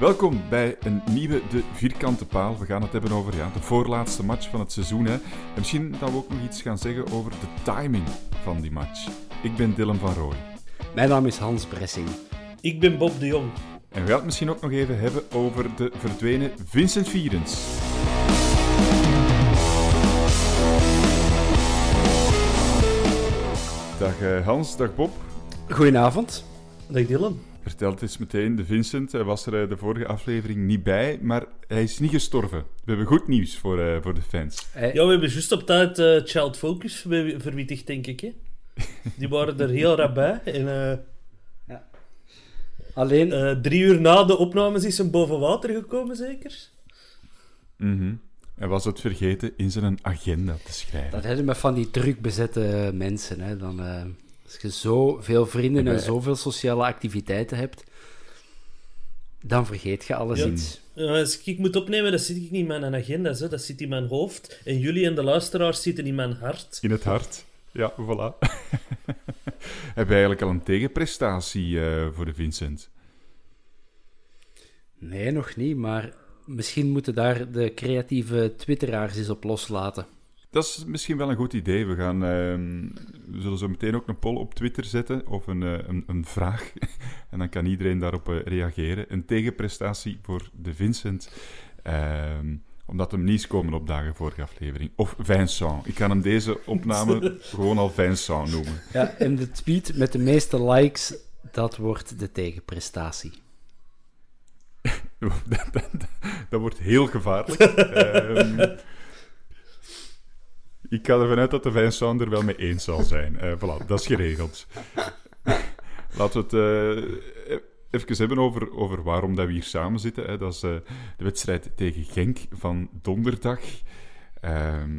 Welkom bij een nieuwe De Vierkante Paal. We gaan het hebben over ja, de voorlaatste match van het seizoen. Hè. En misschien dat we ook nog iets gaan zeggen over de timing van die match. Ik ben Dylan van Rooij. Mijn naam is Hans Bressing. Ik ben Bob de Jong. En we gaan het misschien ook nog even hebben over de verdwenen Vincent Vierens. Dag eh, Hans, dag Bob. Goedenavond. Dag Dylan. Vertel het eens meteen, de Vincent hij was er eh, de vorige aflevering niet bij, maar hij is niet gestorven. We hebben goed nieuws voor, eh, voor de fans. Ja, we hebben juist op tijd eh, Child Focus ver- verwittigd, denk ik. Hè? Die waren er heel rap bij. En eh, Alleen, eh, drie uur na de opnames is hem boven water gekomen, zeker? Mhm. Hij was het vergeten in zijn agenda te schrijven. dat hebben met van die druk bezette mensen. Hè. Dan, eh, als je zoveel vrienden en zoveel sociale activiteiten hebt, dan vergeet je alles Ja. iets. Ja, als ik moet opnemen, dat zit ik niet in mijn agenda's. Hè. Dat zit in mijn hoofd. En jullie en de luisteraars zitten in mijn hart. In het hart. Ja, voilà. Hebben we eigenlijk al een tegenprestatie eh, voor de Vincent? Nee, nog niet, maar misschien moeten daar de creatieve twitteraars eens op loslaten. Dat is misschien wel een goed idee. We, gaan, ehm, we zullen zo meteen ook een poll op Twitter zetten of een, eh, een, een vraag. en dan kan iedereen daarop eh, reageren. Een tegenprestatie voor de Vincent. Ehm, omdat hem niet komen opdagen vorige aflevering. Of Vincent. Ik kan hem deze opname gewoon al Vincent noemen. Ja, en de tweet met de meeste likes, dat wordt de tegenprestatie. dat, dat- dat wordt heel gevaarlijk. Ik ga ervan uit dat de Vincent er wel mee eens zal zijn. Eh voilà, dat is geregeld. Laten we het eh, even hebben over, over waarom dat we hier samen zitten. Hè. Dat is eh, de wedstrijd tegen Genk van donderdag. Ehm,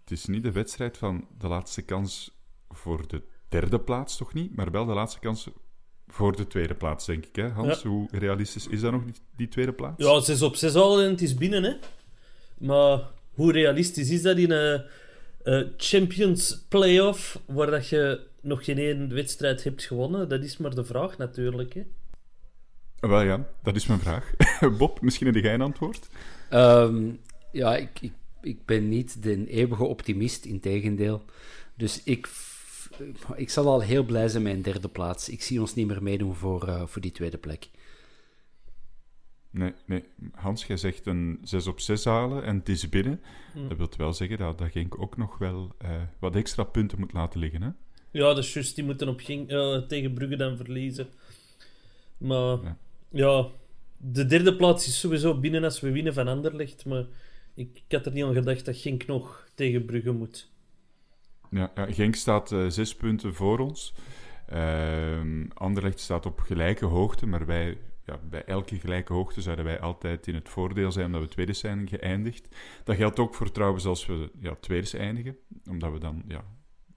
het is niet de wedstrijd van de laatste kans voor de derde plaats, toch niet? Maar wel de laatste kans voor de tweede plaats, denk ik. Hè? Hans, Ja. hoe realistisch is dat nog, die, die tweede plaats? Ja, 6 op 6 al en het is binnen, hè. Maar hoe realistisch is dat in een eh, Champions Playoff, waar dat je nog geen één wedstrijd hebt gewonnen? Dat is maar de vraag, natuurlijk, hè. Wel ja, dat is mijn vraag. Bob, misschien heb jij een antwoord? Ehm, ja, ik, ik, ik ben niet de eeuwige optimist, integendeel. Dus ik, ik zal al heel blij zijn met een derde plaats. Ik zie ons niet meer meedoen voor, eh, voor die tweede plek. Nee, nee. Hans, jij zegt een 6 op 6 halen en het is binnen. Hm. Dat wil wel zeggen dat, dat Genk ook nog wel eh, wat extra punten moet laten liggen. Hè? Ja, juist. Die moeten op Genk, eh, tegen Brugge dan verliezen. Maar Ja. ja. de derde plaats is sowieso binnen als we winnen van Anderlecht. Maar ik, ik had er niet aan gedacht dat Genk nog tegen Brugge moet. Ja, ja, Genk staat eh, zes punten voor ons. Ehm Anderlecht staat op gelijke hoogte, maar wij, ja, bij elke gelijke hoogte zouden wij altijd in het voordeel zijn omdat we tweede zijn geëindigd. Dat geldt ook voor trouwens als we ja, tweede eindigen, omdat we dan ja,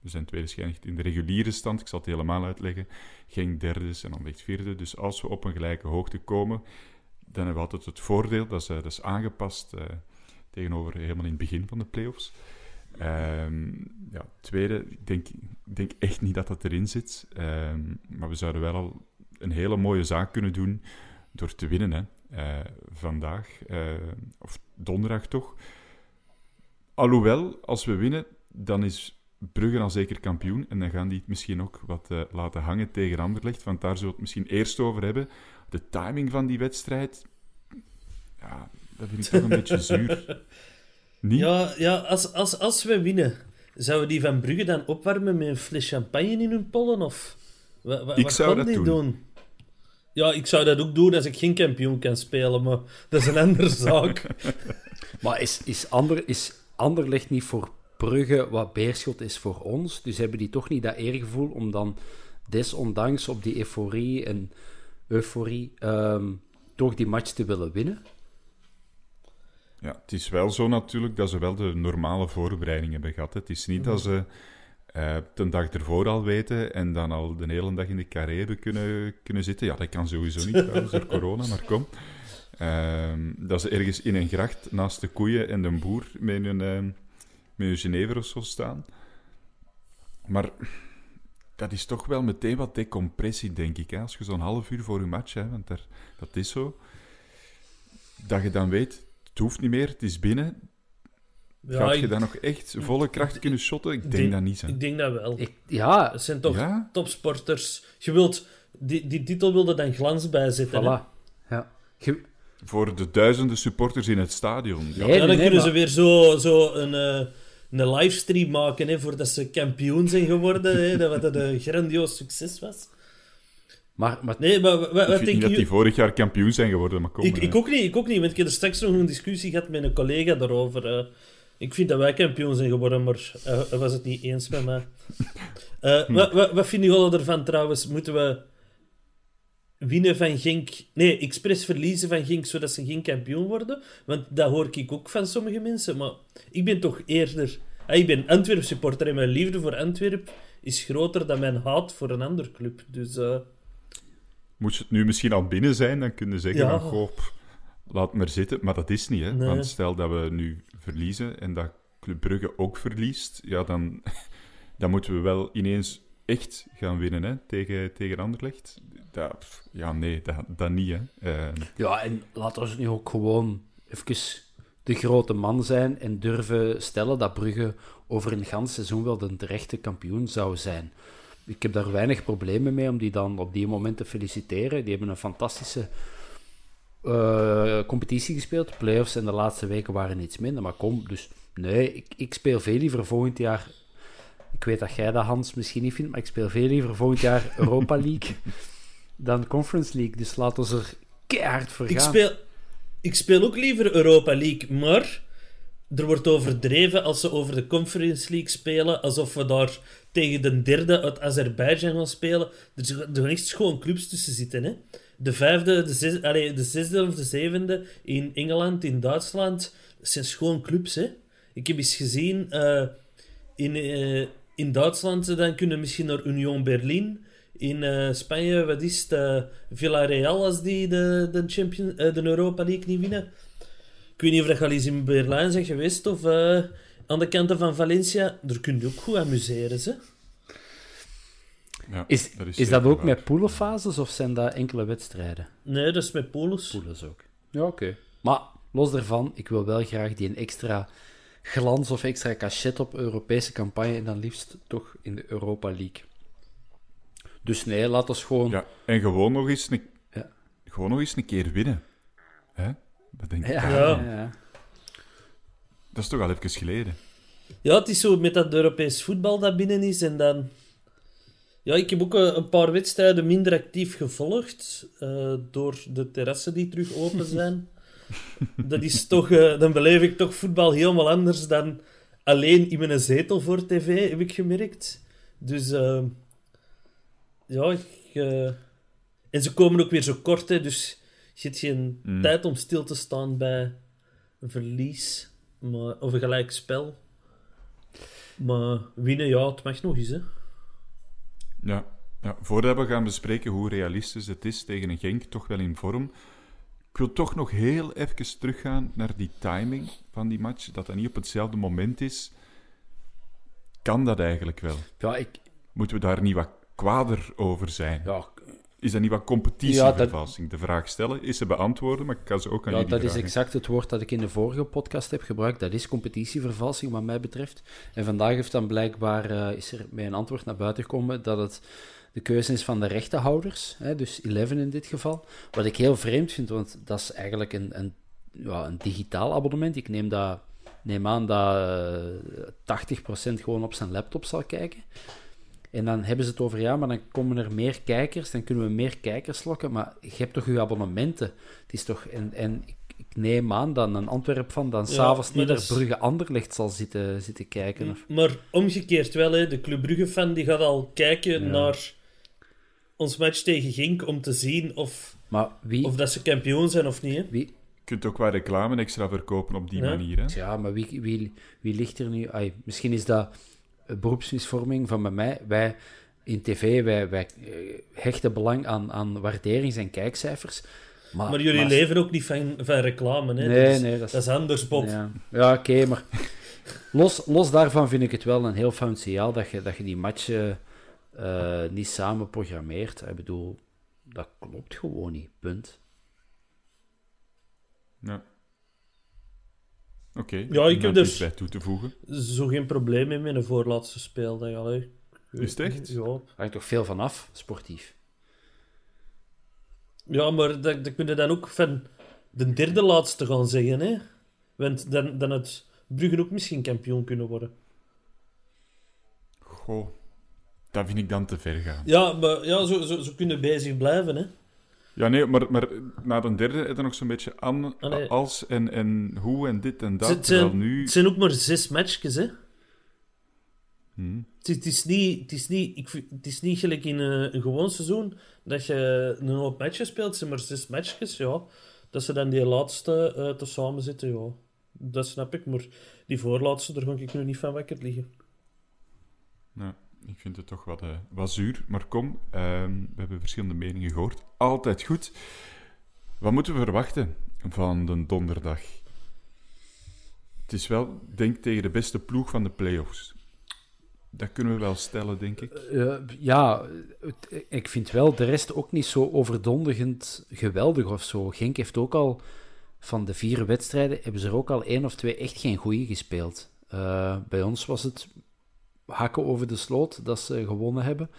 we zijn tweede geëindigd in de reguliere stand. Ik zal het helemaal uitleggen. Genk derde en Anderlecht vierde. Dus als we op een gelijke hoogte komen, dan hebben we altijd het voordeel, dat is, dat is aangepast tegenover helemaal in het begin van de play-offs. Ehm, ja, tweede, ik denk, denk echt niet dat dat erin zit. Ehm, maar we zouden wel al een hele mooie zaak kunnen doen door te winnen. Hè. Uh, vandaag, uh, of donderdag toch. Alhoewel, als we winnen, dan is Brugge al zeker kampioen. En dan gaan die het misschien ook wat uh, laten hangen tegen Anderlecht. Want daar zullen we het misschien eerst over hebben. De timing van die wedstrijd, ja, dat vind ik toch een beetje zuur. Niet? Ja, ja als, als, als we winnen, zouden die van Brugge dan opwarmen met een fles champagne in hun pollen? Of wat, wat, ik zou dat die doen. doen? Ja, ik zou dat ook doen als ik geen kampioen kan spelen, maar dat is een andere zaak. Maar is, is, ander, is Anderlecht niet voor Brugge wat Beerschot is voor ons? Dus hebben die toch niet dat eergevoel om dan desondanks op die euforie en euforie um, toch die match te willen winnen? Ja, het is wel zo natuurlijk dat ze wel de normale voorbereiding hebben gehad. Het is niet dat ze uh, dag ervoor al weten en dan al de hele dag in de hebben kunnen, kunnen zitten. Ja, dat kan sowieso niet trouwens door corona, maar kom. Uh, dat ze ergens in een gracht naast de koeien en de boer met een, uh, met een Genever of zo staan. Maar dat is toch wel meteen wat decompressie, denk ik. Hè? Als je zo'n half uur voor je match, hè, want daar, dat is zo, dat je dan weet, het hoeft niet meer, het is binnen. Ja, Gaat je ik, dan nog echt volle kracht kunnen shotten? Ik denk, denk, dat niet. Hè. Ik denk dat wel. Ik, ja. Het zijn toch ja? topsporters. Je wilt, die, die titel wilde dan glans bijzetten. Voilà. Ja. Je... Voor de duizenden supporters in het stadion. Ja, nee, dan nee, kunnen maar... ze weer zo, zo een, uh, een livestream maken hè, voordat ze kampioen zijn geworden. Hè, dat wat een grandioos succes was. Maar, maar... Nee, maar wat, wat ik denk niet dat die vorig jaar kampioen zijn geworden, maar kom ik, ik, ook niet, ik ook niet, want ik heb er straks nog een discussie gehad met een collega daarover. Uh, ik vind dat wij kampioen zijn geworden, maar uh, hij was het niet eens met mij. Uh, hm. wat, wat, wat vinden jullie ervan trouwens? Moeten we winnen van Genk... Nee, expres verliezen van Genk, zodat ze geen kampioen worden? Want dat hoor ik ook van sommige mensen. Maar ik ben toch eerder... ik ben Antwerp supporter en mijn liefde voor Antwerp is groter dan mijn haat voor een ander club. Dus... Moet het nu misschien al binnen zijn, dan kunnen zeggen ja. van, goh, laat maar zitten. Maar dat is niet, hè. Nee. Want stel dat we nu verliezen en dat Club Brugge ook verliest, ja, dan, dan moeten we wel ineens echt gaan winnen, hè, tegen, tegen Anderlecht. Dat, ja, nee, dat, dat niet, hè. Uh, ja, en laten we nu ook gewoon even de grote man zijn en durven stellen dat Brugge over een gans seizoen wel de terechte kampioen zou zijn ik heb daar weinig problemen mee om die dan op die moment te feliciteren. Die hebben een fantastische uh, competitie gespeeld. Playoffs in de laatste weken waren iets minder. Maar kom, dus nee, ik, ik speel veel liever volgend jaar. Ik weet dat jij dat, Hans, misschien niet vindt, maar ik speel veel liever volgend jaar Europa League dan Conference League. Dus laten we er keihard voor gaan. Ik speel, ik speel ook liever Europa League, maar er wordt overdreven als ze over de Conference League spelen, alsof we daar tegen de derde uit Azerbeidzjan gaan spelen. Er gaan echt schoon clubs tussen zitten. Hè? De vijfde, de, zes, allez, de zesde of de zevende in Engeland, in Duitsland. Zijn schoon clubs. Hè? Ik heb eens gezien, uh, in, uh, in Duitsland dan kunnen misschien naar Union Berlin. In uh, Spanje, wat is het? Villarreal als die de, de, Champion, de Europa League niet winnen. Ik weet niet of dat al eens in Berlijn zijn geweest of aan de kanten van Valencia, daar kun je ook goed amuseren. Ze. Ja, is dat, is, is dat ook waar. met poelenfases of zijn dat enkele wedstrijden? Nee, dat is met poelens. Poelens ook. Ja, oké. Okay. Maar los daarvan, ik wil wel graag die een extra glans of extra cachet op Europese campagne en dan liefst toch in de Europa League. Dus nee, laat ons gewoon... Ja, en gewoon nog eens een, ja. gewoon nog eens een keer winnen. Hè? Dat denk ik. Ja, ja. ja. Dat is toch al even geleden. Ja, het is zo met dat Europees voetbal dat binnen is en dan... Ja, ik heb ook een paar wedstrijden minder actief gevolgd uh, door de terrassen die terug open zijn. dat is toch... Uh, dan beleef ik toch voetbal helemaal anders dan alleen in mijn zetel voor tv, heb ik gemerkt. Dus... Uh, ja, ik... En ze komen ook weer zo kort, hè, dus je hebt geen mm. tijd om stil te staan bij een verlies. Maar, of een gelijk spel. Maar winnen, ja, het mag nog eens, hè. Ja. ja. Voordat we gaan bespreken hoe realistisch het is tegen een Genk, toch wel in vorm. Ik wil toch nog heel even teruggaan naar die timing van die match. Dat dat niet op hetzelfde moment is. Kan dat eigenlijk wel? Ja, ik, Moeten we daar niet wat kwader over zijn? ja, Is dat niet wat competitievervalsing? De vraag stellen is ze beantwoorden, maar ik kan ze ook aan ja jullie dat is exact het woord dat ik in de vorige podcast heb gebruikt. Dat is competitievervalsing, wat mij betreft. En vandaag heeft dan blijkbaar, eh, is er met een antwoord naar buiten gekomen dat het de keuze is van de rechtenhouders, hè, dus 11 in dit geval. Wat ik heel vreemd vind, want dat is eigenlijk een, een, ja, een digitaal abonnement. Ik neem, dat, neem aan dat eh, 80% gewoon op zijn laptop zal kijken. En dan hebben ze het over, ja, maar dan komen er meer kijkers, dan kunnen we meer kijkers lokken. Maar je hebt toch je abonnementen? Het is toch, en, en ik, ik neem aan dat een Antwerp van dan Ja, s'avonds niet naar is- Brugge Anderlecht zal zitten, zitten kijken. Of, Maar omgekeerd wel, hè. De Club Brugge-fan die gaat al kijken naar ons match tegen Genk om te zien of, maar wie, of dat ze kampioen zijn of niet, hè. wie, Je kunt ook wat reclame extra verkopen op die Ja. manier. Hè? ja, maar wie, wie, wie ligt er nu? Ai, misschien is dat beroepsmisvorming van bij mij. Wij in tv, wij, wij eh, hechten belang aan, aan waarderings- en kijkcijfers. Maar, Maar jullie leven ook niet van, van reclame, hè. Nee, dat, is, nee, dat is- dat is anders, Bob. Ja, ja oké, maar los, los daarvan vind ik het wel een heel fout signaal dat je, dat je die matchen eh, niet samen programmeert. Ik bedoel, dat klopt gewoon niet, punt. Ja. Oké. Ja, ik heb dus- iets bij toe te voegen. Zo geen probleem mee met een voorlaatste speeldag. Allee. Is het echt? Ja. Hangt toch veel van af, sportief. Ja, maar dat, dat kun je dan ook van de derde laatste gaan zeggen, hè. Want dan, dan het Brugge ook misschien kampioen kunnen worden. Goh, dat vind ik dan te ver gaan. Ja, maar ja, zo, zo, zo kunnen bezig blijven, hè. Ja, nee, maar, maar na de derde is er nog zo'n beetje aan, Allee. als en, en hoe en dit en dat. Het zijn, nu... het zijn ook maar zes matchjes, hè. Hmm. Het is, het is niet, het is niet, ik, het is niet gelijk in een, een gewoon seizoen dat je een hoop matches speelt. Het zijn maar zes matchjes, ja. Dat ze dan die laatste eh te samen zitten, ja. Dat snap ik, maar die voorlaatste, daar ga ik nu niet van wakker liggen. Ja, ik vind het toch wat, eh, wat zuur. Maar kom, ehm, we hebben verschillende meningen gehoord. Altijd goed. Wat moeten we verwachten van de donderdag? Het is wel, denk tegen de beste ploeg van de play-offs. Dat kunnen we wel stellen, denk ik. Eh, ja, ik vind wel de rest ook niet zo overdondigend geweldig of zo. Genk heeft ook al van de vier wedstrijden, hebben ze er ook al één of twee echt geen goede gespeeld. Eh, bij ons was het hakken over de sloot dat ze gewonnen hebben.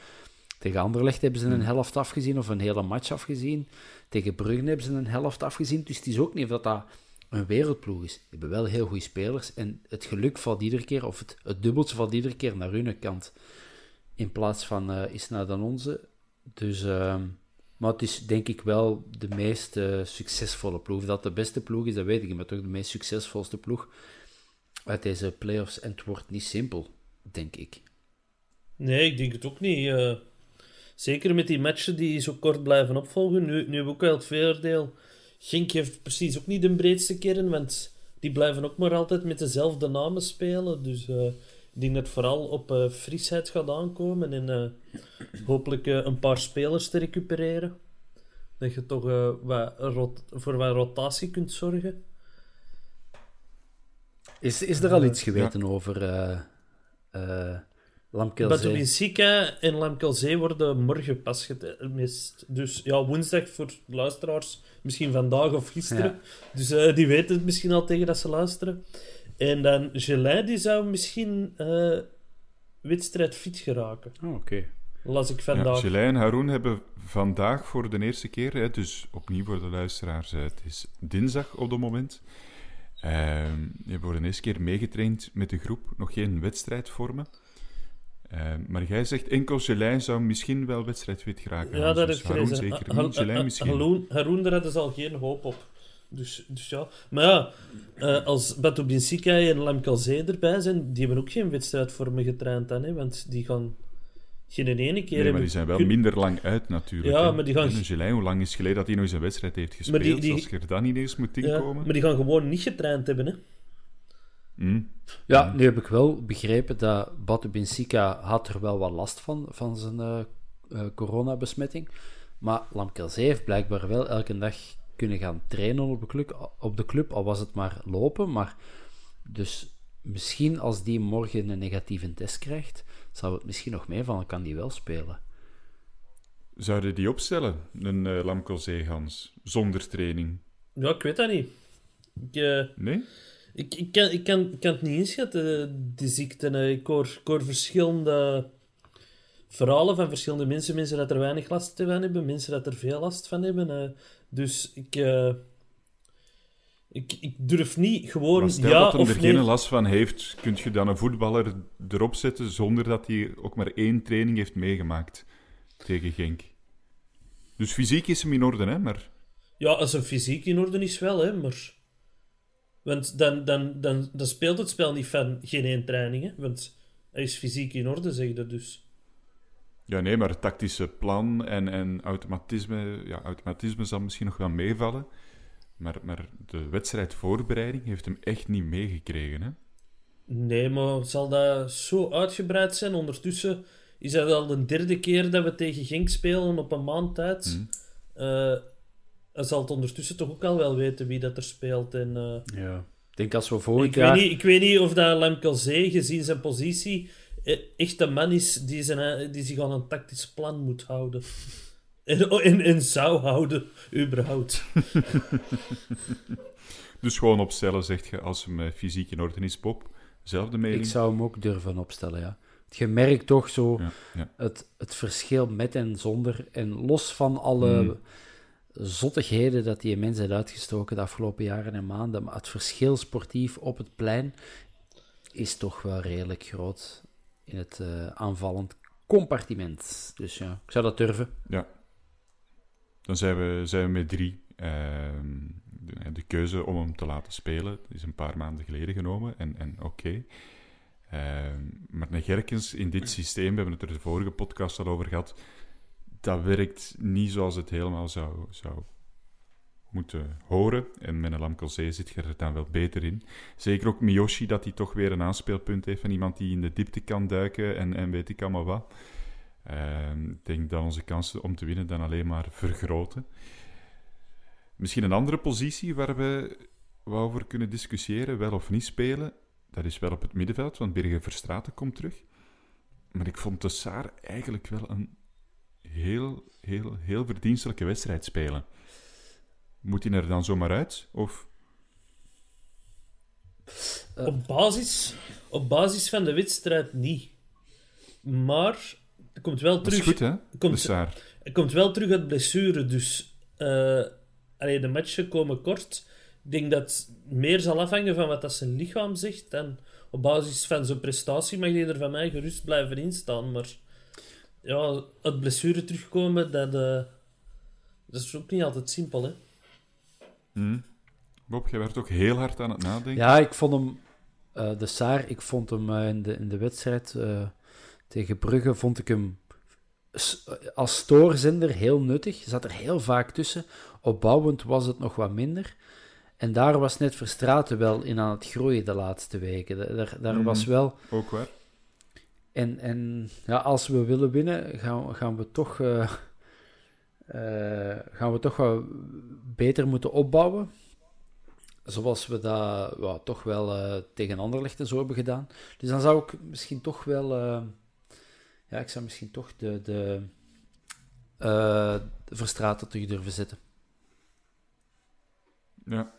Tegen Anderlecht hebben ze een helft afgezien of een hele match afgezien. Tegen Brugge hebben ze een helft afgezien. Dus het is ook niet of dat, dat een wereldploeg is. Ze hebben wel heel goede spelers. En het geluk valt iedere keer, of het, het dubbeltje valt iedere keer naar hun kant. In plaats van eh Isna dan onze. Dus, ehm, maar het is denk ik wel de meest eh, succesvolle ploeg. Dat de beste ploeg is, dat weet ik niet. Maar toch de meest succesvolste ploeg uit deze playoffs. En het wordt niet simpel, denk ik. Nee, ik denk het ook niet. eh. zeker met die matchen die zo kort blijven opvolgen. Nu, nu hebben we ook wel het voordeel. Genk heeft precies ook niet de breedste kern, want die blijven ook maar altijd met dezelfde namen spelen. Dus eh, ik denk dat het vooral op eh, frisheid gaat aankomen en eh, hopelijk eh, een paar spelers te recupereren. Dat je toch eh, wat rot- voor wat rotatie kunt zorgen. Is, is er al iets geweten over eh eh? Batovinsika en Lamkelzee worden morgen pas gemist. Dus ja, woensdag voor de luisteraars. Misschien vandaag of gisteren. Ja. Dus eh, die weten het misschien al tegen dat ze luisteren. En dan Gelin, die zou misschien eh wedstrijd fit geraken. Oh, Oké. Las ik Ja, vandaag. Gelei en Haroun hebben vandaag voor de eerste keer, hè, dus opnieuw voor de luisteraars, het is dinsdag op het moment. Ehm die hebben voor de eerste keer meegetraind met de groep, nog geen wedstrijd vormen. Ehm, maar jij zegt enkel Gelei zou misschien wel wedstrijdfit geraken. ja, dat dus Haroun gelezen. zeker niet, misschien. Daar hadden ze al geen hoop op. Dus, dus ja. Maar ja, eh, als Batovinsika en Lamkelzee erbij zijn, die hebben ook geen wedstrijd me getraind dan, hè, want die gaan geen ene keer Nee, maar hebben die zijn wel kun- minder lang uit natuurlijk. Ja, hè. maar die gaan- hoe lang is het geleden dat hij nog eens een wedstrijd heeft gespeeld? die- die- Als je er dan ineens moet Ja, inkomen. maar die gaan gewoon niet getraind hebben, hè. Hm. Ja, nu heb ik wel begrepen dat Batu Benfica had er wel wat last van, van zijn eh, eh, coronabesmetting. Maar Lamkelzee heeft blijkbaar wel elke dag kunnen gaan trainen op de, club, op de club, al was het maar lopen. Maar dus misschien als die morgen een negatieve test krijgt, zou het misschien nog meevallen, kan die wel spelen. Zouden die opstellen, een uh, Lamkelzee-Gans, zonder training? Ja, ik weet dat niet. Ik, eh, Nee? ik, ik, kan, ik, kan, ik kan het niet inschatten, die ziekte. Ik hoor, ik hoor verschillende verhalen van verschillende mensen. Mensen dat er weinig last van hebben, mensen dat er veel last van hebben. Dus ik, eh, ik, ik durf niet gewoon Maar stel ja dat of er nee... geen last van heeft, kun je dan een voetballer erop zetten zonder dat hij ook maar één training heeft meegemaakt tegen Genk. Dus fysiek is hem in orde, hè? Maar Ja, als een fysiek in orde is wel, hè, maar... Want dan, dan, dan, dan speelt het spel niet van geen één training, hè. Want hij is fysiek in orde, zeg je dus. ja, nee, maar het tactische plan en, en automatisme, ja, automatisme zal misschien nog wel meevallen. Maar, maar de wedstrijdvoorbereiding heeft hem echt niet meegekregen, hè? Nee, maar zal dat zo uitgebreid zijn? Ondertussen is dat al de derde keer dat we tegen Genk spelen op een maand tijd. Eh, hij zal het ondertussen toch ook al wel weten wie dat er speelt. En, eh, Ja. Ik denk als we ik, jaar... weet niet, ik weet niet of dat Lemkelzee, gezien zijn positie, eh, echt een man is die, zijn, die zich aan een tactisch plan moet houden. En, en, en zou houden, überhaupt. Dus gewoon opstellen, zegt je, als hem eh, fysiek in orde is, Pop. Zelfde mening? Ik zou hem ook durven opstellen, ja. Je merkt toch zo Ja, ja. het, het verschil met en zonder. En los van alle Mm. zottigheden dat die mensen heeft uitgestoken de afgelopen jaren en maanden, maar het verschil sportief op het plein is toch wel redelijk groot in het eh, aanvallend compartiment. Dus ja, ik zou dat durven. Ja. Dan zijn we, zijn we met drie. Ehm, de, de keuze om hem te laten spelen is een paar maanden geleden genomen. En, en oké. Ehm, maar Gerkens in dit systeem, we hebben het er de vorige podcast al over gehad, dat werkt niet zoals het helemaal zou, zou moeten horen. En met een Lamkelzee zit je er dan wel beter in. Zeker ook Miyoshi, dat hij toch weer een aanspeelpunt heeft van iemand die in de diepte kan duiken en, en weet ik allemaal wat. Ehm, ik denk dat onze kansen om te winnen dan alleen maar vergroten. Misschien een andere positie waar we over kunnen discussiëren, wel of niet spelen. Dat is wel op het middenveld, want Birger Verstraeten komt terug. Maar ik vond de Saar eigenlijk wel een heel, heel, heel verdienstelijke wedstrijd spelen. Moet hij er dan zomaar uit? Of... Op, basis, op basis van de wedstrijd niet. Maar komt wel Dat terug... is goed, hè? komt-. Hij komt wel terug uit blessure, dus eh allee, de matchen komen kort. Ik denk dat het meer zal afhangen van wat dat zijn lichaam zegt. En op basis van zijn prestatie mag hij er van mij gerust blijven instaan. Maar ja, uit blessure terugkomen, dat, eh, dat is ook niet altijd simpel. Hè? Bob, jij werd ook heel hard aan het nadenken. Ja, ik vond hem, eh, de Saar, ik vond hem in, de, in de wedstrijd eh, tegen Brugge, vond ik hem als stoorzender heel nuttig. Zat er heel vaak tussen. Opbouwend was het nog wat minder. En daar was net Verstraten wel in aan het groeien de laatste weken. Da- Daar, daar was wel... Ook waar. En, en ja, als we willen winnen, gaan, we- gaan we toch... eh, gaan we toch wel beter moeten opbouwen. Zoals we dat toch wel eh, tegen Anderlecht en zo hebben gedaan. Dus dan zou ik misschien toch wel... eh, ja, ik zou misschien toch de, de, eh, de Verstraeten terug durven zetten. Ja.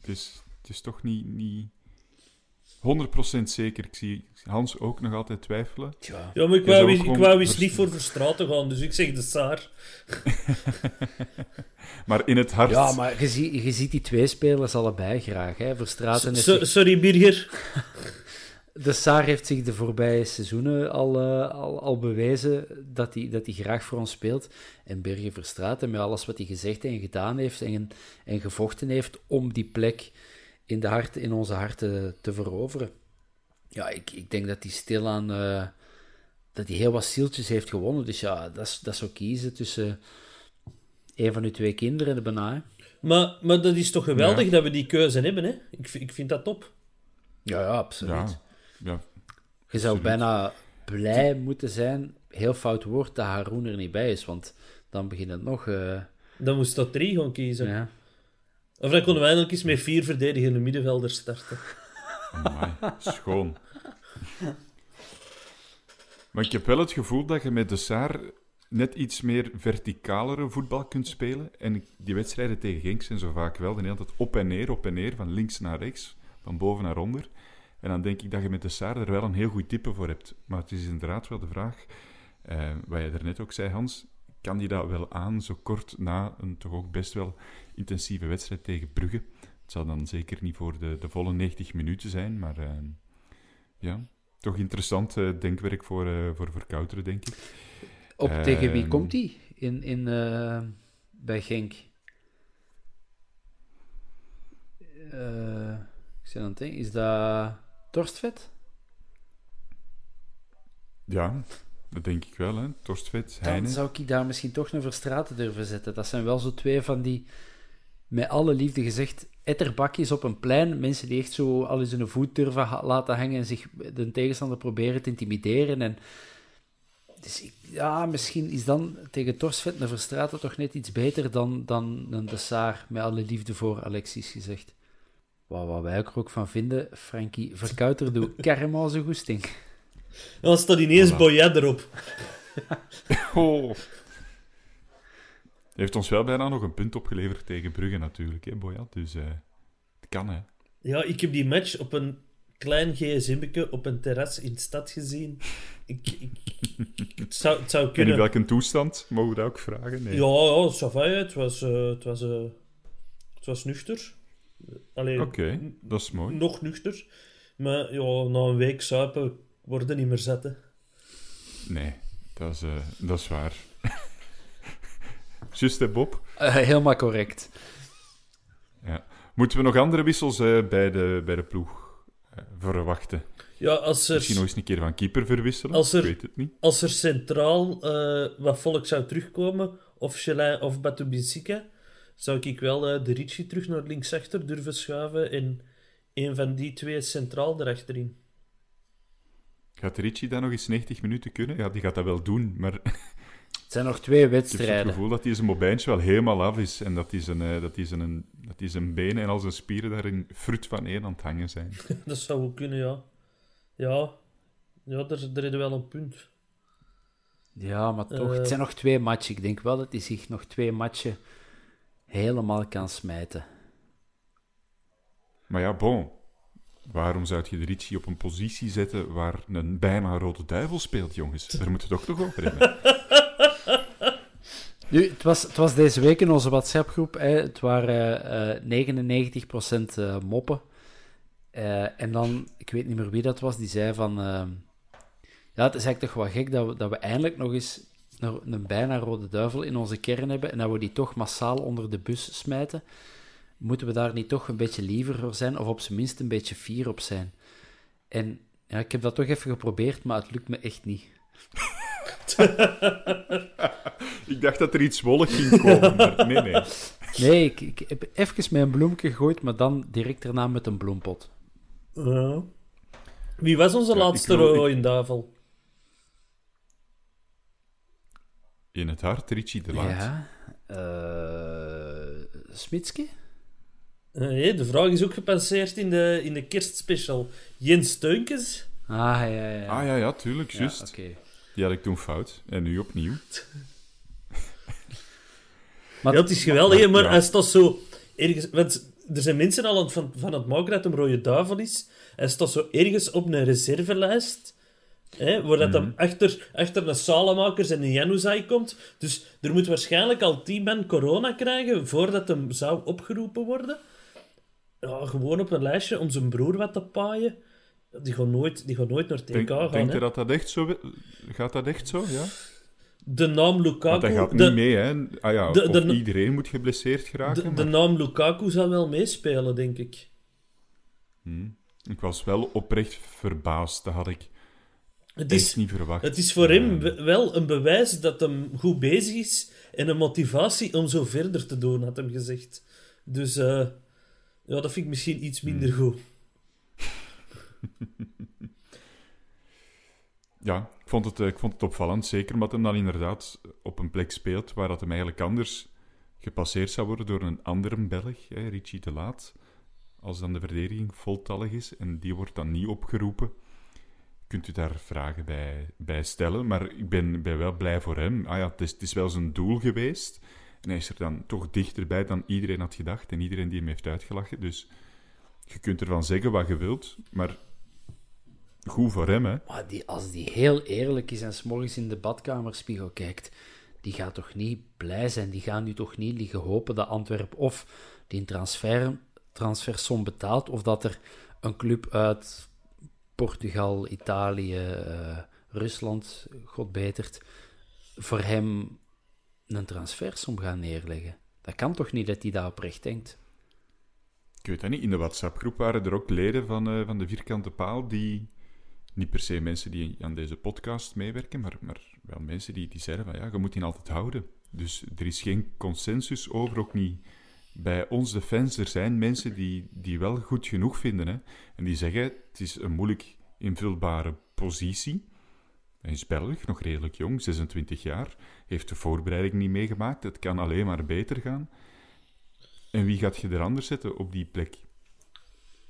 Het is, het is toch niet, niet 100% zeker. Ik zie Hans ook nog altijd twijfelen. Ja. Ja, maar ik wou, ik wou eens niet voor Verstraten gaan, dus ik zeg de Saar. Maar in het hart... Ja, maar je, zie- je ziet die twee spelers allebei graag. Hè. So- zich- sorry, Birger. De Saar heeft zich de voorbije seizoenen al, eh, al, al bewezen dat hij, dat hij graag voor ons speelt. En Birger Verstraeten, met alles wat hij gezegd en gedaan heeft en, en gevochten heeft om die plek in, de harten, in onze harten te veroveren. Ja, ik, ik denk dat hij stilaan eh, dat hij heel wat zieltjes heeft gewonnen. Dus ja, dat is, dat is ook kiezen tussen een van uw twee kinderen, de bijna. hè. Maar, maar dat is toch geweldig Ja. dat we die keuze hebben, hè? Ik, ik vind dat top. Ja, ja, absoluut. Ja, ja, Je zou bijna blij moeten zijn, heel fout woord, dat Haroon er niet bij is, want dan begint het nog... eh, Dan moest dat drie gaan kiezen. ja. Of dan konden wij eindelijk eens met vier verdedigende middenvelders starten. Amai, schoon. Maar ik heb wel het gevoel dat je met de Saar net iets meer verticalere voetbal kunt spelen. En die wedstrijden tegen Genk zijn zo vaak wel de hele tijd op en neer, op en neer, van links naar rechts, van boven naar onder. En dan denk ik dat je met de Saar er wel een heel goed type voor hebt. Maar het is inderdaad wel de vraag, eh, wat je daarnet ook zei, Hans, kan die dat wel aan zo kort na een toch ook best wel intensieve wedstrijd tegen Brugge? Het zal dan zeker niet voor de, de volle 90 minuten zijn, maar eh, ja, toch interessant eh, denkwerk voor, eh voor Verkouteren, denk ik. Op tegen wie Ehm. komt hij in, in, bij Genk? Ik zit aan het denken, is dat Torstvet? Ja, dat denk ik wel, hè. Torstvet, Dan Heine. zou ik daar misschien toch een Verstraten durven zetten. Dat zijn wel zo twee van die, met alle liefde gezegd, etterbakjes op een plein. Mensen die echt zo al eens hun voet durven laten hangen en zich de tegenstander proberen te intimideren. En, dus ik- ja, misschien is dan tegen Torstvet een Verstraten toch net iets beter dan, dan een De Saar, met alle liefde voor Alexis gezegd. Wat, wat wij er ook van vinden, Frankie Verkouter doet kerm als een goesting. En dan staat ineens Voilà. Boyet erop. Oh. Heeft ons wel bijna nog een punt opgeleverd tegen Brugge natuurlijk, hè, Boyat. Dus eh, het kan, hè. Ja, ik heb die match op een klein gsm'tje op een terras in de stad gezien. Ik, ik, het, zou, het zou En in kunnen. welke toestand, mogen we dat ook vragen? Nee. Ja, ja, het was, eh, het, was, eh, het was nuchter. Oké, dat is mooi. nog nuchter. Maar ja, na een week suipen worden niet meer zetten. Nee, dat is, eh, dat is waar. Just, hè, Bob? Eh, helemaal correct. Ja. Moeten we nog andere wissels eh, bij, de, bij de ploeg verwachten? Ja, als Misschien nog er, eens een keer van keeper verwisselen? Als er- Ik weet het niet. als er centraal eh, wat volk zou terugkomen, of Chelin of Batubisika, zou ik wel eh, de Ricci terug naar linksachter durven schuiven en een van die twee centraal erachterin. Gaat Ricci dan nog eens 90 minuten kunnen? Ja, die gaat dat wel doen, maar Het zijn nog twee ik heb het wedstrijden. gevoel dat hij zijn mobijntje wel helemaal af is en dat hij zijn, eh, dat hij zijn, dat hij zijn benen en al zijn spieren daarin fruit van één aan het hangen zijn. Dat zou wel kunnen, ja. Ja, ja daar, daar is wel een punt. Ja, maar toch, Eh. het zijn nog twee matchen. Ik denk wel dat hij zich nog twee matchen helemaal kan smijten. Maar ja, bon. Waarom zou je de Ricci op een positie zetten waar een bijna rode duivel speelt, jongens? Daar moeten we toch nog over hebben. Nu, het was, het was deze week in onze WhatsApp-groep. Hè, het waren eh 99% eh, moppen. Eh, en dan, ik weet niet meer wie dat was, die zei van... ja, het is eigenlijk toch wel gek dat we, dat we eindelijk nog eens een, een bijna rode duivel in onze kern hebben en dat we die toch massaal onder de bus smijten. Moeten we daar niet toch een beetje liever voor zijn, of op zijn minst een beetje fier op zijn? En ja, ik heb dat toch even geprobeerd, maar het lukt me echt niet. Ik dacht dat er iets wollig ging komen, maar nee, nee. Nee, ik, ik heb even een bloemke gegooid, maar dan direct daarna met een bloempot. Ja. Wie was onze Ja, laatste rode in In het hart, Ricci de Laat. Ja. eh Smitske? Eh, hé, de vraag is ook gepasseerd in de, in de kerstspecial. Jens Steunkes? Ah, ja, ja. ja. Ah ja, ja, tuurlijk, Ja, juist. oké. Die had ik toen fout. En nu opnieuw. Maar, Ja, het is geweldig, hè, maar Ja. hij staat zo ergens... Want er zijn mensen al aan het van, van het maken dat hem rode duivel is. Hij staat zo ergens op een reservelijst. Hè, waar dat hem achter, achter een Salamakers en een Januzaj komt. Dus er moet waarschijnlijk al tien man corona krijgen voordat hem zou opgeroepen worden. Ja, gewoon op een lijstje om zijn broer wat te paaien. Die gaat nooit, die gaat nooit naar TK Denk, gaan. denk je dat dat echt zo... Gaat dat echt zo, ja? De naam Lukaku... Want hij gaat de, niet mee, hè. Ah ja, de- de- iedereen moet geblesseerd geraken. de, de naam Lukaku zal wel meespelen, denk ik. Ik was wel oprecht verbaasd. Dat had ik Het is, niet verwacht. het is voor hem we- wel een bewijs dat hem goed bezig is en een motivatie om zo verder te doen, had hem gezegd. Dus eh, ja, dat vind ik misschien iets minder Hmm. goed. Ja, ik vond, het, eh, ik vond het opvallend. Zeker omdat hij dan inderdaad op een plek speelt waar dat hem eigenlijk anders gepasseerd zou worden door een andere Belg, hè, Richie de Laat. Als dan de verdediging voltallig is en die wordt dan niet opgeroepen, kunt u daar vragen bij, bij stellen. Maar ik ben, ben wel blij voor hem. Ah ja, het is, het is wel zijn doel geweest. En hij is er dan toch dichterbij dan iedereen had gedacht en iedereen die hem heeft uitgelachen. Dus je kunt ervan zeggen wat je wilt, maar goed voor hem, hè. Maar die, als die heel eerlijk is en s'morgens in de badkamerspiegel kijkt, die gaat toch niet blij zijn? Die gaan nu toch niet liggen hopen dat Antwerpen of die transfer, transfersom betaalt, of dat er een club uit Portugal, Italië, uh, Rusland, god betert, voor hem een transfersom gaan neerleggen. Dat kan toch niet dat hij daar oprecht denkt? Ik weet dat niet. In de WhatsApp-groep waren er ook leden van, uh, van de Vierkante Paal die niet per se mensen die aan deze podcast meewerken, maar, maar wel mensen die, die zeiden van ja, je moet die altijd houden. Dus er is geen consensus over, ook niet bij ons de fans. Er zijn mensen die, die wel goed genoeg vinden. Hè? En die zeggen, het is een moeilijk invulbare positie. Hij is Belg, nog redelijk jong, 26 jaar. Heeft de voorbereiding niet meegemaakt. Het kan alleen maar beter gaan. En wie gaat je er anders zetten op die plek?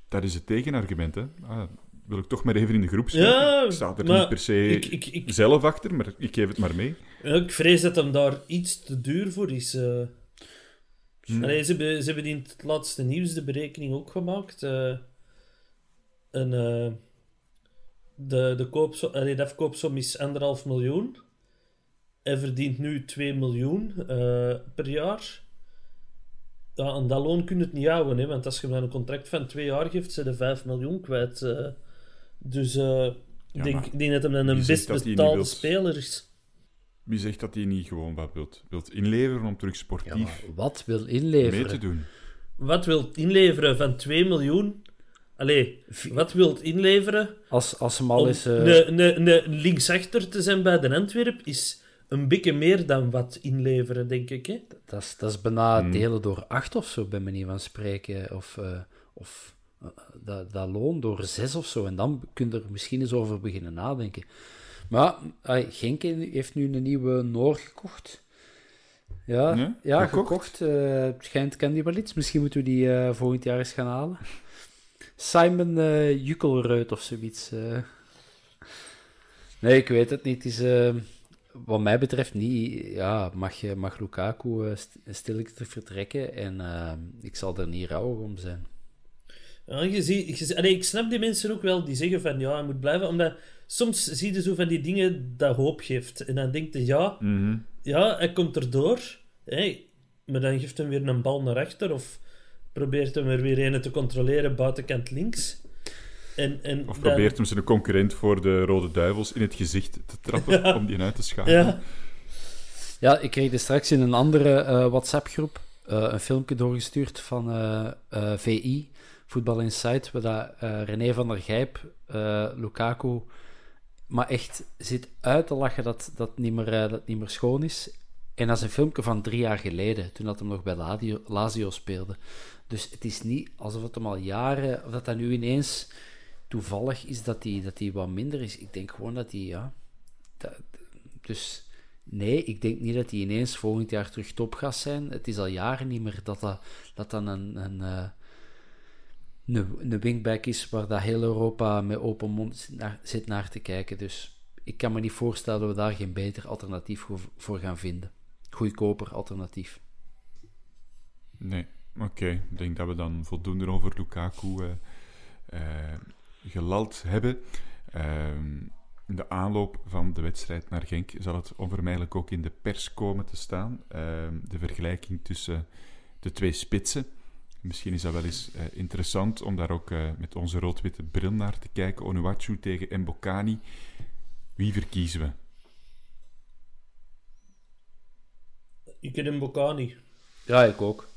Dat is het tegenargument. Hè? Ah, wil ik toch maar even in de groep zetten. Ja, ik sta er niet per se ik, ik, ik, zelf achter, maar ik geef het maar mee. Ja, ik vrees dat hem daar iets te duur voor is. Uh. Hmm. Allee, ze, hebben, ze hebben in het laatste nieuws de berekening ook gemaakt. Uh, en, uh, de, de, koopsom, allee, de afkoopsom is 1,5 miljoen. Hij verdient nu 2 miljoen per jaar. Ja, en dat loon kun je het niet houden, hè, want als je hem een contract van twee jaar geeft, zijn de 5 miljoen kwijt. Dus ik denk, denk, dat hem dan een best betaalde speler is. Wie zegt dat hij niet gewoon wat wilt, wilt inleveren om terug sportief ja, wat wil inleveren? mee te doen? Wat wil inleveren van 2 miljoen? Allee, wat wil inleveren? Als, als hem al is... Uh... De, linksachter te zijn bij de Antwerp is een beetje meer dan wat inleveren, denk ik. Hè? Dat, is, dat is bijna hmm. delen door acht of zo, bij manier van spreken. Of, uh, of dat, dat loon door zes of zo. En dan kun je er misschien eens over beginnen nadenken. Maar Genk heeft nu een nieuwe Noor gekocht. Ja, ja, gekocht. Uh, het schijnt kan die wel iets. Misschien moeten we die uh, volgend jaar eens gaan halen. Simon uh, Jukkelruit of zoiets. Nee, ik weet het niet. Het is, wat mij betreft niet. Ja, mag, mag Lukaku stilletjes vertrekken en ik zal er niet rouwig om zijn. Ja, je ziet, je, allee, ik snap die mensen ook wel die zeggen van ja, hij moet blijven. Omdat soms zie je zo van die dingen dat hoop geeft. En dan denkt je ja, mhm. ja hij komt erdoor. Hey, maar dan geeft hem weer een bal naar achter. Of probeert hem er weer een te controleren buitenkant links. En, en of probeert hem zijn concurrent voor de Rode Duivels in het gezicht te trappen om die uit te schakelen. Ja. ja, ik kreeg er straks in een andere uh, WhatsApp-groep uh, een filmpje doorgestuurd van uh, VI Voetbal Insight, waar dat, uh, René van der Gijp, uh, Lukaku, maar echt zit uit te lachen dat dat niet meer, uh, dat niet meer schoon is. En dat is een filmpje van drie jaar geleden, toen dat hem nog bij Lazio, speelde. Dus het is niet alsof het hem al jaren, of dat dat nu ineens toevallig is dat hij dat wat minder is. Ik denk gewoon dat hij, ja. Dus nee, ik denk niet dat hij ineens volgend jaar terug top gaat zijn. Het is al jaren niet meer dat dat, dat dan een, een, een, een wingback is waar dat heel Europa met open mond naar, zit naar te kijken. Dus ik kan me niet voorstellen dat we daar geen beter alternatief voor gaan vinden. Goedkoper alternatief. Nee, oké. Ik denk dat we dan voldoende over Lukaku uh, gelald hebben. In de aanloop van de wedstrijd naar Genk zal het onvermijdelijk ook in de pers komen te staan. Ehm, de vergelijking tussen de twee spitsen. Misschien is dat wel eens uh, interessant om daar ook uh, met onze rood-witte bril naar te kijken. Onuachu tegen Mbokani. Wie verkiezen we? Ik ken Mbokani. Ja, ik ook.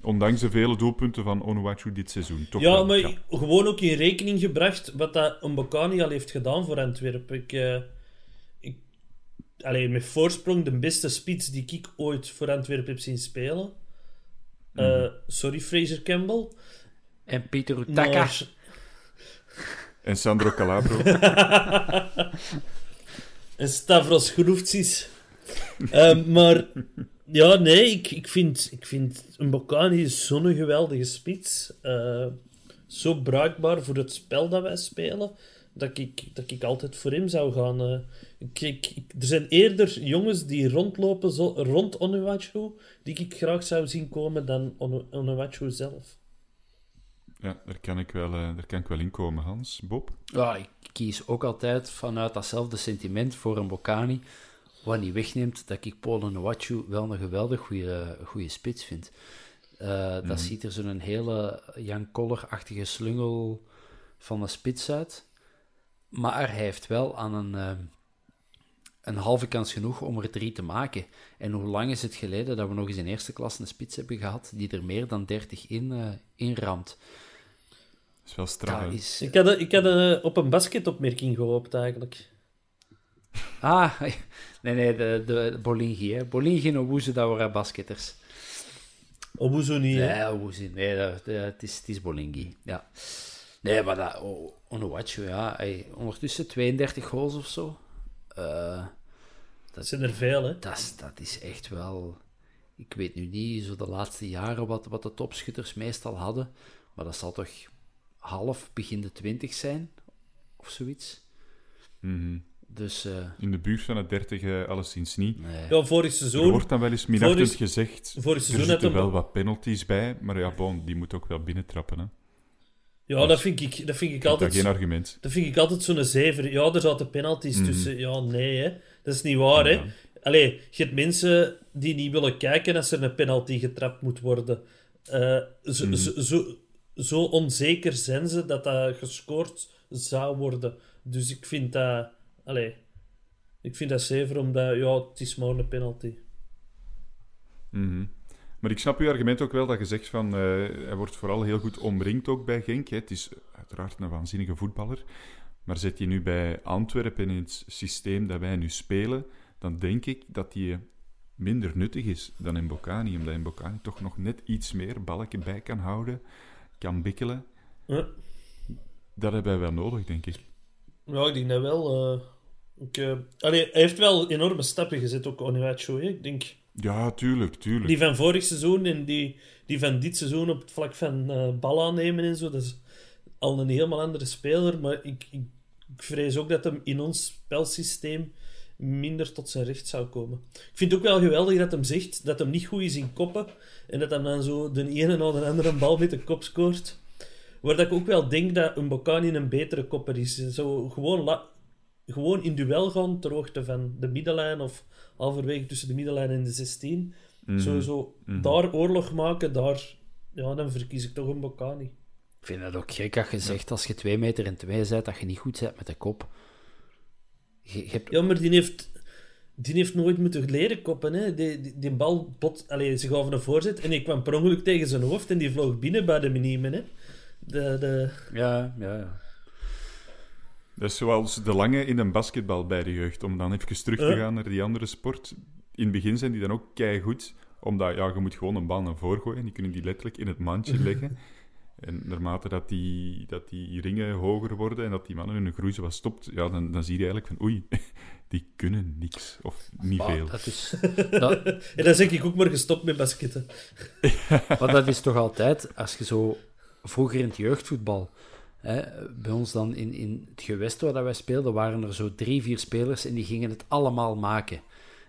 Ondanks de vele doelpunten van Onuachu dit seizoen. Toch ja, maar ja. gewoon ook in rekening gebracht wat dat Mbokani al heeft gedaan voor Antwerpen. Ik, uh, ik, alleen met voorsprong de beste spits die ik ooit voor Antwerpen heb zien spelen. Uh, sorry, Fraser Campbell. En Peter Utaka. En Sandro Calabro. En Stavros Groeftzis. Ehm, maar ja, nee, ik, ik, vind, ik vind een Bocani zo'n geweldige spits. Eh, zo bruikbaar voor het spel dat wij spelen, dat ik, dat ik altijd voor hem zou gaan. eh. ik, ik, ik- er zijn eerder jongens die rondlopen zo, rond Onuachu, die ik graag zou zien komen dan Onu- zelf. Ja, daar kan ik wel, eh, daar kan ik wel in komen, Hans. Bob? Ja, ik kies ook altijd vanuit datzelfde sentiment voor een Bocani. Wat niet wegneemt dat ik Paul Nwachu wel een geweldig goede spits vind. Eh, Dat ziet er zo'n hele Jan Koller-achtige slungel van een spits uit. Maar hij heeft wel aan een, eh, een halve kans genoeg om er drie te maken. En hoe lang is het geleden dat we nog eens in eerste klas een spits hebben gehad die er meer dan 30 in, eh in ramt? Dat is wel hè? is, Ik had, ik had eh, op een basketopmerking gehoopt, eigenlijk. Ah, nee, nee, de, de Bolingi, hè. Bolingi en Owuzu, dat waren basketters. Obuzo niet, hè? Nee, nee, dat, dat- het, is, het is Bolingi, ja. Nee, maar dat, oh, Onuachu, ja, ondertussen 32 goals of zo. Eh, Dat zijn er veel, hè? dat, is, dat is echt wel... Ik weet nu niet, zo de laatste jaren, wat, wat de topschutters meestal hadden. Maar dat zal toch half, begin de 20 zijn? Of zoiets. Mhm. Dus, eh, In de buurt van het 30 eh, alleszins niet. nee. Ja, vorig Er seizoen... wordt dan wel eens minachtend Vorig- gezegd. vorig er seizoen zitten hem- wel wat penalties bij, maar ja, bon, die moet ook wel binnentrappen. Hè. Ja, dat vind ik, dat vind ik Dat altijd... is geen argument. Dat vind ik altijd zo'n zever. Ja, er zaten penalties tussen. Ja, nee, hè. Dat is niet waar, hè. Allee, je hebt mensen die niet willen kijken als er een penalty getrapt moet worden. Eh, zo, zo, zo, zo onzeker zijn ze dat dat gescoord zou worden. Dus ik vind dat... Allee, ik vind dat zever, omdat... Ja, het is maar een penalty. Mhm. Maar ik snap uw argument ook wel dat je zegt van eh, hij wordt vooral heel goed omringd ook bij Genk. Hè. Het is uiteraard een waanzinnige voetballer. Maar zet je nu bij Antwerpen in het systeem dat wij nu spelen, dan denk ik dat hij minder nuttig is dan in Bocani. Omdat in Bocani toch nog net iets meer balken bij kan houden, kan bikkelen. Ja. Dat hebben wij wel nodig, denk ik. Ja, ik denk dat wel. eh, ik, eh, allee, hij heeft wel enorme stappen gezet, ook Onuachu. Ik denk... Ja, tuurlijk, tuurlijk. Die van vorig seizoen en die, die van dit seizoen op het vlak van eh bal aannemen en zo, dat is al een helemaal andere speler. Maar ik, ik, vrees ook dat hem in ons spelsysteem minder tot zijn recht zou komen. Ik vind het ook wel geweldig dat hem zegt dat hem niet goed is in koppen en dat hij dan zo de ene na de andere bal met de kop scoort. Waar dat ik ook wel denk dat een Bocani een betere kopper is. Zo gewoon, gewoon in duel gaan ter hoogte van de middenlijn of halverwege tussen de middenlijn en de 16. Sowieso daar oorlog maken, daar, ja, dan verkies ik toch een Bocani. Ik vind het ook gek dat je zegt als je 2 meter en 2 bent, dat je niet goed bent met de kop. Je, je hebt... Ja, maar die heeft, die heeft nooit moeten leren koppen. Hè. Die, die, die bal bot, allee, ze gaven een voorzet en die kwam per ongeluk tegen zijn hoofd en die vloog binnen bij de minimen. Hè. De, de, Ja, ja, ja. Dat is zoals de lange in een basketbal bij de jeugd. Om dan even terug te gaan naar die andere sport. In het begin zijn die dan ook keigoed. Omdat ja, je moet gewoon een bal naar voren gooien. En die kunnen die letterlijk in het mandje leggen. En naarmate dat die, dat die ringen hoger worden en dat die mannen hun groei zo wat stopt, ja, dan, dan zie je eigenlijk van oei, die kunnen niks. Of niet Maar veel. dat is, dat, en dan zeg ik ook maar gestopt met basketten. maar dat is toch altijd, als je zo vroeger in het jeugdvoetbal, bij ons dan in, in het gewest waar dat wij speelden, waren er zo drie, vier spelers en die gingen het allemaal maken.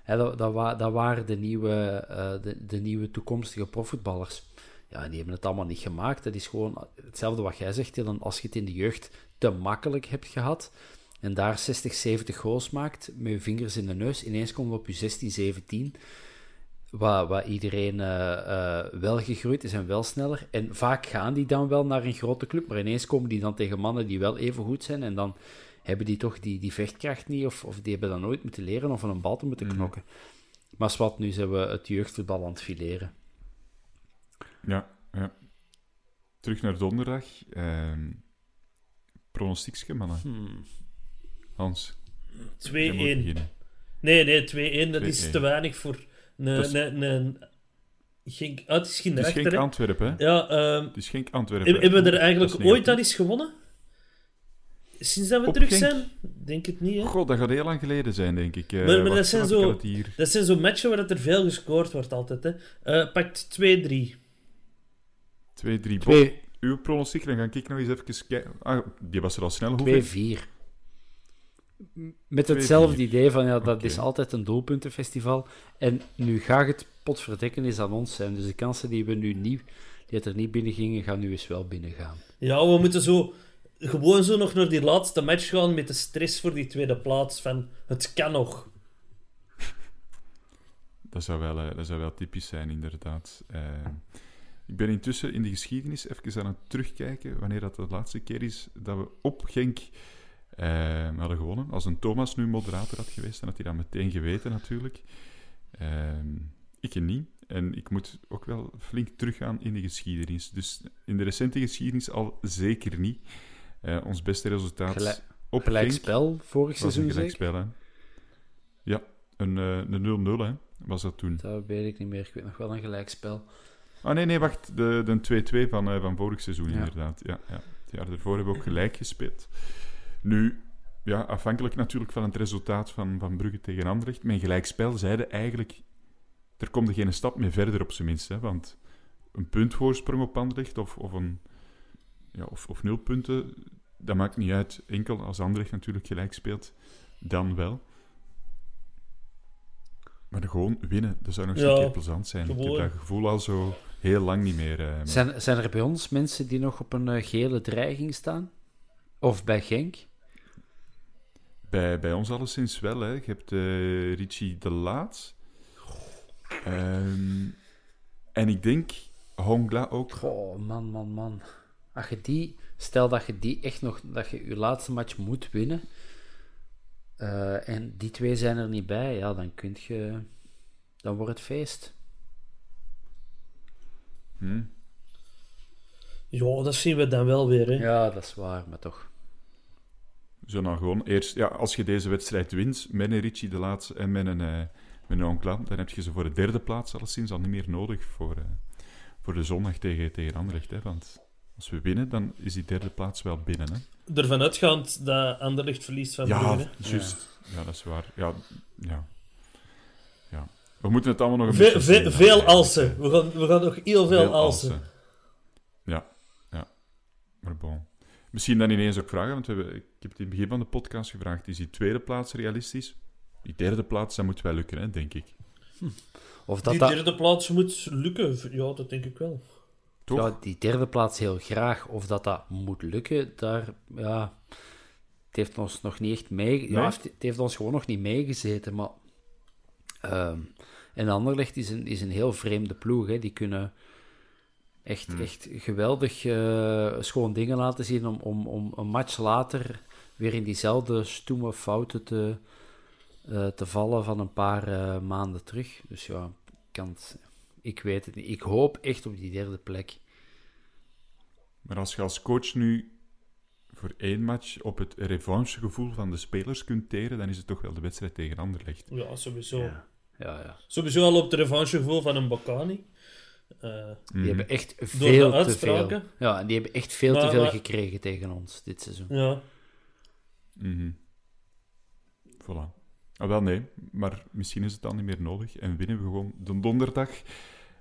Hè, dat, dat, wa- dat waren de nieuwe, eh, de, de nieuwe toekomstige profvoetballers. Ja, die hebben het allemaal niet gemaakt. Dat is gewoon hetzelfde wat jij zegt, Dylan. Als je het in de jeugd te makkelijk hebt gehad en daar 60, 70 goals maakt met je vingers in de neus, ineens komt het op je 16, 17 waar, waar iedereen eh, eh, wel gegroeid is en wel sneller. En vaak gaan die dan wel naar een grote club, maar ineens komen die dan tegen mannen die wel even goed zijn en dan hebben die toch die, die vechtkracht niet, of, of die hebben dan nooit moeten leren of van een bal te moeten knokken. Maar wat nu zijn we het jeugdvoetbal aan het fileren. Ja, ja. Terug naar donderdag. Ehm pronostiekje, mannen. Hmm. Hans, 2-1. jij moet beginnen. Nee, nee, 2-1, dat is 2-1. te weinig voor een... Een, Genk- ah, het is geen Het is rechter, geen hè. Antwerpen, hè? Ja, ehm, Het is geen Antwerpen. heb- hebben we er eigenlijk ooit al eens gewonnen? Sinds dat we Op terug Genk. zijn? Denk het niet, hè? God, dat gaat heel lang geleden zijn, denk ik. Eh, Maar- maar dat zijn zo-. Dat zijn zo'n matchen waar dat er veel gescoord wordt altijd, hè. Eh, pakt 2-3. 2-3. Bob, Twee- uw pronostiek, dan ga ik nog eens even kijken. Ah, die was er al snel. Hoeveel? 2-4. Met hetzelfde 2-4. idee van, ja, dat is altijd een doelpuntenfestival. En nu gaat het potverdekken is aan ons zijn. Dus de kansen die we nu niet, die het er niet binnen gingen, gaan nu eens wel binnen gaan. Ja, we moeten zo gewoon zo nog naar die laatste match gaan met de stress voor die tweede plaats. Van, het kan nog. Dat zou wel, eh, dat zou wel typisch zijn, inderdaad. Eh, ik ben intussen in de geschiedenis even aan het terugkijken wanneer dat de laatste keer is dat we op Genk eh, hadden gewonnen. Als een Thomas nu moderator had geweest, dan had hij dat meteen geweten natuurlijk. Eh, ik niet. En ik moet ook wel flink teruggaan in de geschiedenis. Dus in de recente geschiedenis al zeker niet. Eh, ons beste resultaat Gelijk- op Gelijk Genk spel vorig een seizoen zeker? gelijkspel, hè. Ja, een eh, een 0-0, hè, was dat toen. Dat weet ik niet meer. Ik weet nog wel een gelijkspel. Ah, nee, nee, wacht. De, de 2-2 van, eh, van vorig seizoen, Ja. inderdaad. Ja, ja. Het jaar ervoor hebben we ook gelijk gespeeld. Nu, ja, afhankelijk natuurlijk van het resultaat van, van Brugge tegen Anderlecht. Mijn gelijkspel zeiden eigenlijk... Er komt er geen stap meer verder, op zijn minst. Hè, want een puntvoorsprong op Anderlecht of, of, een, ja, of, of nul punten, dat maakt niet uit. Enkel als Anderlecht natuurlijk gelijk speelt, dan wel. Maar gewoon winnen, dat zou nog eens Ja, een keer plezant zijn. Ik heb dat gevoel al zo heel lang niet meer. eh, Zijn, zijn er bij ons mensen die nog op een eh, gele dreiging staan? Of bij Genk? Bij, bij ons alleszins wel. Hè. Je hebt eh, Richie de Laat. Ehm, en ik denk Hongla ook. Oh, man, man, man. Als je die, stel dat je die echt nog, dat je je laatste match moet winnen, eh, en die twee zijn er niet bij, ja, dan kun je, dan wordt het feest. Hm. Ja, dat zien we dan wel weer, hè. Ja, dat is waar, maar toch. Zo nou gewoon eerst, ja, als je deze wedstrijd wint met een Richie de Laat en met een, eh met een Hongla, dan heb je ze voor de derde plaats alleszins al niet meer nodig voor, eh, voor de zondag tegen, tegen Anderlecht. Hè. Want als we winnen, dan is die derde plaats wel binnen. Hè. Ervan uitgaand dat Anderlecht verliest van Ja, Brugge. juist. Ja. dat is waar. Ja, ja. ja. We moeten het allemaal nog een Ve- beetje... ve- veel alsen. We gaan, we gaan nog heel veel, Veel alsen. Ja, ja. Maar bon. Misschien dan ineens ook vragen, want we hebben, ik heb het in het begin van de podcast gevraagd, is die tweede plaats realistisch? Die derde plaats, dat moet wel lukken, hè, denk ik. Of dat Die dat, derde plaats moet lukken. Ja, dat denk ik wel. Toch? ja, die derde plaats heel graag, of dat dat moet lukken, daar, ja, het heeft ons nog niet echt mee, ja, Nee? het het heeft ons gewoon nog niet meegezeten, maar, ehm en Anderlecht is een, is een heel vreemde ploeg, hè. die kunnen echt, Hmm. echt geweldig eh, schoon dingen laten zien om, om, om een match later weer in diezelfde stoeme fouten te, eh, te vallen van een paar eh, maanden terug. Dus ja, ik kan het- ik weet het niet. Ik hoop echt op die derde plek. Maar als je als coach nu voor één match op het revanchegevoel van de spelers kunt teren, dan is het toch wel de wedstrijd tegen Anderlecht. Ja, sowieso. Ja, ja. ja. Sowieso al op de revanchegevoel van een Bocani. Eh, Die hebben echt de veel te uitspraken. veel. Ja, en die hebben echt veel te veel maar- gekregen tegen ons dit seizoen. ja. Mhm. Voilà. Ah, wel, nee. Maar misschien is het dan niet meer nodig. En winnen we gewoon de donderdag.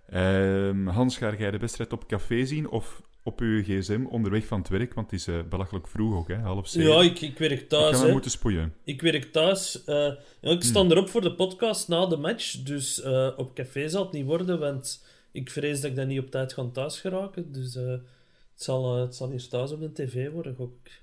Ehm, Hans, ga jij de wedstrijd op café zien of op uw gsm onderweg van het werk? Want het is eh, belachelijk vroeg ook, hè? half zeven. ja, ik, ik werk Ik thuis. ga maar hè. moeten spoeien. Ik werk thuis. eh, ja, ik sta erop voor de podcast na de match. Dus eh, op café zal het niet worden, want ik vrees dat ik dan niet op tijd ga thuis geraken. Dus eh, het, zal, eh, het zal hier thuis op de tv worden, gok ik.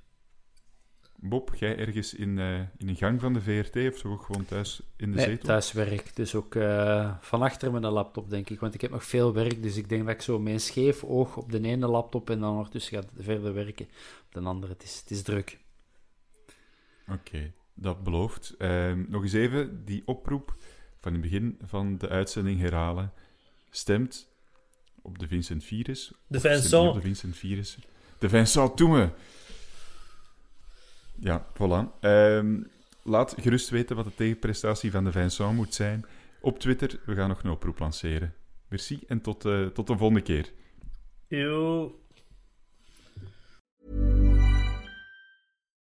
Bob, jij ergens in, eh, in een gang van de VRT of zo gewoon thuis in de Nee, zetel? thuiswerk. Dus ook eh, van achter met een laptop, denk ik. Want ik heb nog veel werk, dus ik denk dat ik zo met een scheef oog op de ene laptop en dan ondertussen ga verder werken op de andere. Het is, het is druk. Oké, dat belooft. Ehm, nog eens even die oproep van het begin van de uitzending herhalen. Stemt op de Vincent Virus. De Vincent. de Vincent Virus. De Vincent Toeme. Ja, voilà. Ehm, laat gerust weten wat de tegenprestatie van de Vincent moet zijn. Op Twitter, we gaan nog een oproep lanceren. Merci en tot, eh, tot de volgende keer. Yo.